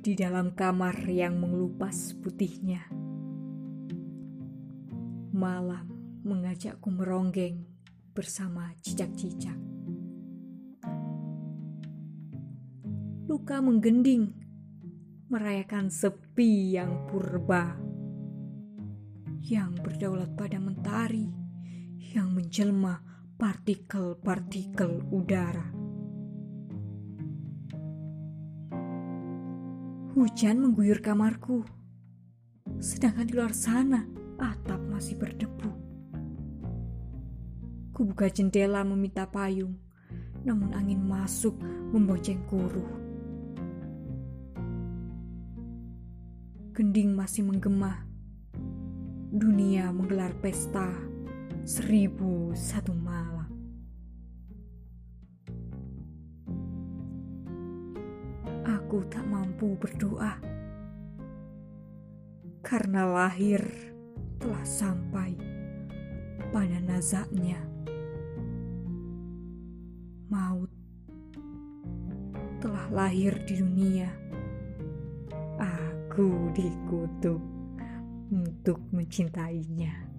di dalam kamar yang mengelupas putihnya. Malam mengajakku meronggeng bersama cicak-cicak. Luka menggending, merayakan sepi yang purba, yang berdaulat pada mentari, yang menjelma partikel-partikel udara. Hujan mengguyur kamarku, sedangkan di luar sana atap masih berdebu. Kubuka jendela meminta payung, namun angin masuk memboceng kuruh. Gending masih menggema. Dunia menggelar pesta seribu satu malam. Aku tak mampu berdoa. Karena lahir telah sampai pada nazaknya. Maut telah lahir di dunia. Aku dikutuk untuk mencintainya